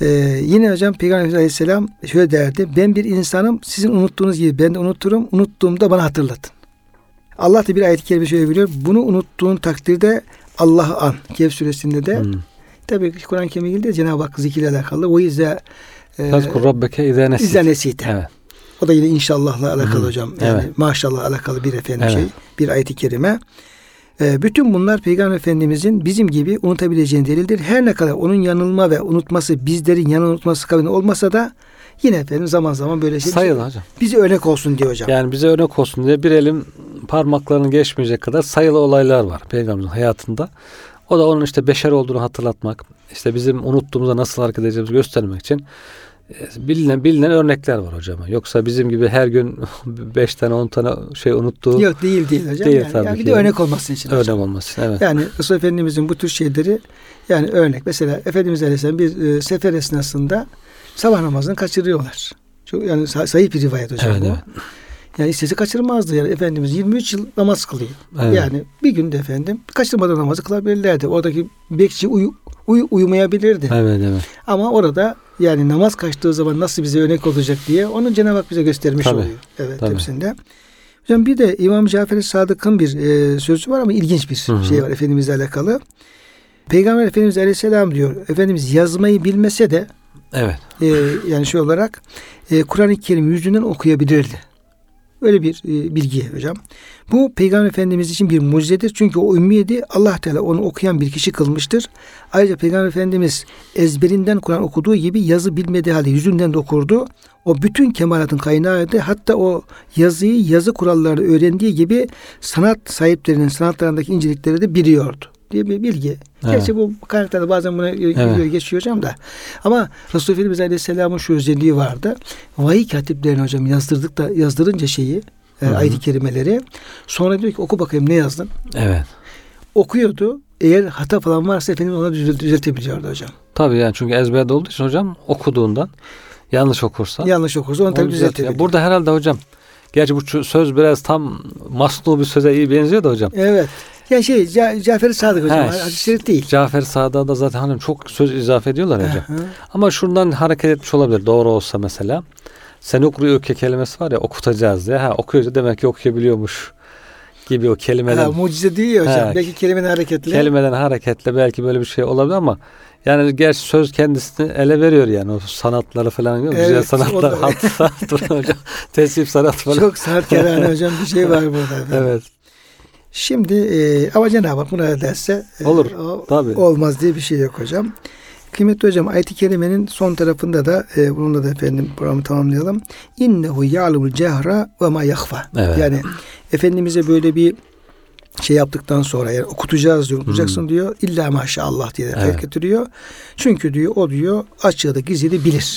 Ee, yine hocam Peygamber Aleyhisselam şöyle derdi. Ben bir insanım. Sizin unuttuğunuz gibi ben de unuturum. Unuttuğumda bana hatırlatın. Allah da bir ayet-i kerime şöyle biliyor. Bunu unuttuğun takdirde Allah'ı an. Kehf suresinde de Hmm. tabii Kur'an-ı Kerim'de Cenab-ı Hak zikirle alakalı. O yüzden e, Fezkur rabbeke izâ nesit. İzâ nesite. Evet. O da yine inşallahla alakalı Hı hı. hocam. Yani Evet. maşallah alakalı bir efendim Evet. şey, bir ayet-i kerime. Ee, bütün bunlar Peygamber Efendimizin bizim gibi unutabileceğini delildir. Her ne kadar onun yanılma ve unutması bizlerin yanı unutması kabul olmasa da yine efendim zaman zaman böyle şey Sayılı hocam. bize örnek olsun diyor hocam. Yani bize örnek olsun diye bir elin parmaklarını geçmeyecek kadar sayılı olaylar var Peygamberimizin hayatında. O da onun işte beşer olduğunu hatırlatmak, işte bizim unuttuğumuzda nasıl hareket edeceğimizi göstermek için bilinen bilinen örnekler var hocam. Yoksa bizim gibi her gün beş tane on tane şey unuttuğu Yok değil değil hocam. Değil yani, tabii yani bir de yani. örnek olması için örnek hocam. olması. Evet. Yani Resul Efendimizin bu tür şeyleri yani örnek. Mesela Efendimiz Aleyhisselam bir e, sefer esnasında sabah namazını kaçırıyorlar. Çok yani sa- sahih bir rivayet hocam Evet, bu. evet. Yani istese kaçırmazdı. Yani Efendimiz 23 yıl namaz kılıyor. Evet. Yani bir günde efendim kaçırmadan namazı kılabilirlerdi. Oradaki bekçi uyu, uyu, uyumayabilirdi. Evet evet. Ama orada yani namaz kaçtığı zaman nasıl bize örnek olacak diye onu Cenab-ı Hak bize göstermiş Tabii, oluyor. Evet tabii. hepsinde. Hocam bir de İmam Cafer Sadık'ın bir e, sözü var ama ilginç bir Hı hı. şey var Efendimizle alakalı. Peygamber Efendimiz Aleyhisselam diyor. Efendimiz yazmayı bilmese de Evet. e, yani şey olarak e, Kur'an-ı Kerim yüzünden okuyabilirdi. Öyle bir e, bilgi hocam. Bu Peygamber Efendimiz için bir mucizedir. Çünkü o ümmiydi. Allah Teala onu okuyan bir kişi kılmıştır. Ayrıca Peygamber Efendimiz ezberinden Kur'an okuduğu gibi yazı bilmediği halde yüzünden de okurdu. O bütün kemalatın kaynağıydı. Hatta o yazıyı yazı kurallarını öğrendiği gibi sanat sahiplerinin sanatlarındaki incelikleri de biliyordu diye bir bilgi. Gerçi bu karakterde bazen buna evet. geçiyor hocam da. Ama Resulullah Efendimiz Aleyhisselam'ın şu özelliği vardı. Vahiy katiplerini hocam yazdırdık da yazdırınca şeyi e, ayet-i kerimeleri sonra diyor ki oku bakayım ne yazdın? Evet. Okuyordu. Eğer hata falan varsa efendim ona düzelt- düzeltebiliyordu hocam. Tabii yani çünkü ezberde olduğu için hocam okuduğundan yanlış okursa Yanlış okursa onu tabii onu düzeltiyor. düzeltebiliyor. Burada herhalde hocam gerçi bu söz biraz tam masnu bir söze iyi benziyor da hocam. Evet. Yani şey Ca- Cafer Sadık hocam. He, Hadis-i şerif değil. Cafer Sadık'a da zaten hanım çok söz izafe ediyorlar hocam. Hı hı. Ama şundan hareket etmiş olabilir doğru olsa mesela. Sen okuyor öke kelimesi var ya okutacağız diye. Ha okuyunca demek ki okuyabiliyormuş gibi o kelimeden. Ha, mucize değil ya hocam. He. Belki kelimenin hareketle. kelimeden hareketle belki böyle bir şey olabilir ama yani gerçi söz kendisini ele veriyor yani o sanatları falan yok. Güzel Evet, sanatlar, hat sanat hocam. Tesip sanat falan. Çok sanatkarane hocam bir şey var burada. efendim. Evet. Şimdi e, ama Cenab-ı Hak buna ederse e, Olur, o- tabii. olmaz diye bir şey yok hocam. Kıymetli hocam ayet-i kerimenin son tarafında da e, bununla da efendim programı tamamlayalım. İnnehu ya'lemul cehra ve ma yahfa. Evet. Yani Efendimiz'e böyle bir şey yaptıktan sonra yani okutacağız diyor, okutacaksın diyor. İlla maşallah diye de Evet.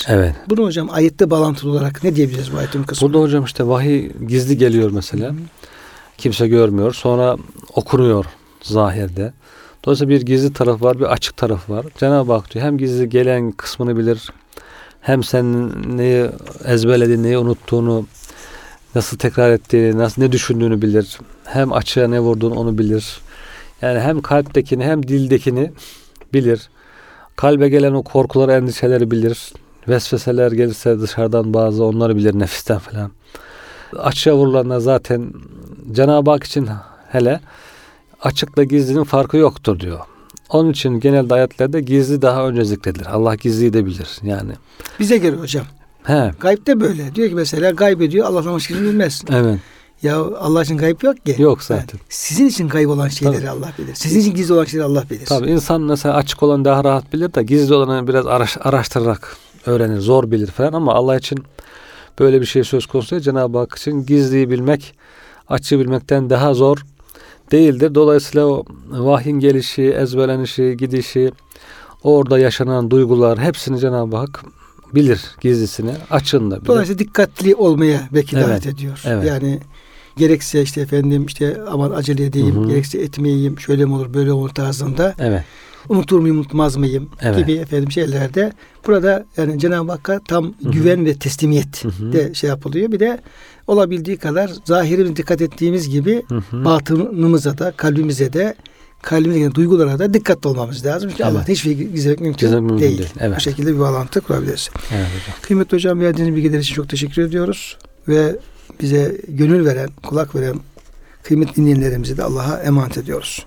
Evet. Bunu hocam ayette bağlantılı olarak ne diyebiliriz bu ayetin kısmı? Burada hocam işte vahiy gizli geliyor mesela. Kimse görmüyor. Sonra okunuyor zahirde. Dolayısıyla bir gizli taraf var, bir açık taraf var. Cenab-ı Hak diyor hem gizli gelen kısmını bilir, hem sen neyi ezberlediğini, neyi unuttuğunu, nasıl tekrar ettiğini, nasıl ne düşündüğünü bilir. Hem açığa ne vurduğunu onu bilir. Yani hem kalptekini hem dildekini bilir. Kalbe gelen o korkuları, endişeleri bilir. Vesveseler gelirse dışarıdan bazı onları bilir nefisten falan. Açığa vurulanlar zaten Cenab-ı Hak için hele açıkla gizlinin farkı yoktur diyor. Onun için genelde ayetlerde gizli daha önce zikredilir. Allah gizliyi de bilir yani. Bize göre hocam. He, Gayipte böyle. Diyor ki mesela gayb ediyor Allah'tan başkasını bilmez. evet. Ya Allah için gayb yok ki. Yok zaten. Yani sizin için gayb olan şeyleri Tabii. Allah bilir. Sizin için gizli olan şeyleri Allah bilir. Tabii insan mesela açık olan daha rahat bilir de gizli olanı biraz araş, araştırarak öğrenir, zor bilir falan ama Allah için böyle bir şey söz konusu değil. Cenab-ı Hak için gizliyi bilmek, açığı bilmekten daha zor değildir. Dolayısıyla o vahyin gelişi, ezberlenişi, gidişi, orada yaşanan duygular hepsini Cenab-ı Hak bilir gizlisini, açığını da bilir. Dolayısıyla dikkatli olmaya belki Evet, davet ediyor. evet. Yani gerekse işte efendim işte aman acele edeyim, Hı hı. gerekse etmeyeyim, şöyle mi olur, böyle mi olur tarzında. Evet, Unutur muyum, unutmaz mıyım Evet. gibi efendim şeylerde burada yani Cenab-ı Hakk'a tam güven ve teslimiyet Hı hı. de şey yapılıyor. Bir de olabildiği kadar zahirimiz dikkat ettiğimiz gibi Hı hı. batınımıza da, kalbimize de, kalbimize gelen duygulara da dikkatli olmamız lazım. Çünkü Evet. Allah'tan hiçbir şey gizlemek mümkün, Gizlemek mümkün değil. değil, evet. Bu şekilde bir bağlantı kurabiliriz. evet hocam. Kıymetli hocam verdiğiniz bilgiler için çok teşekkür ediyoruz. Ve bize gönül veren, kulak veren kıymetli dinleyenlerimizi de Allah'a emanet ediyoruz.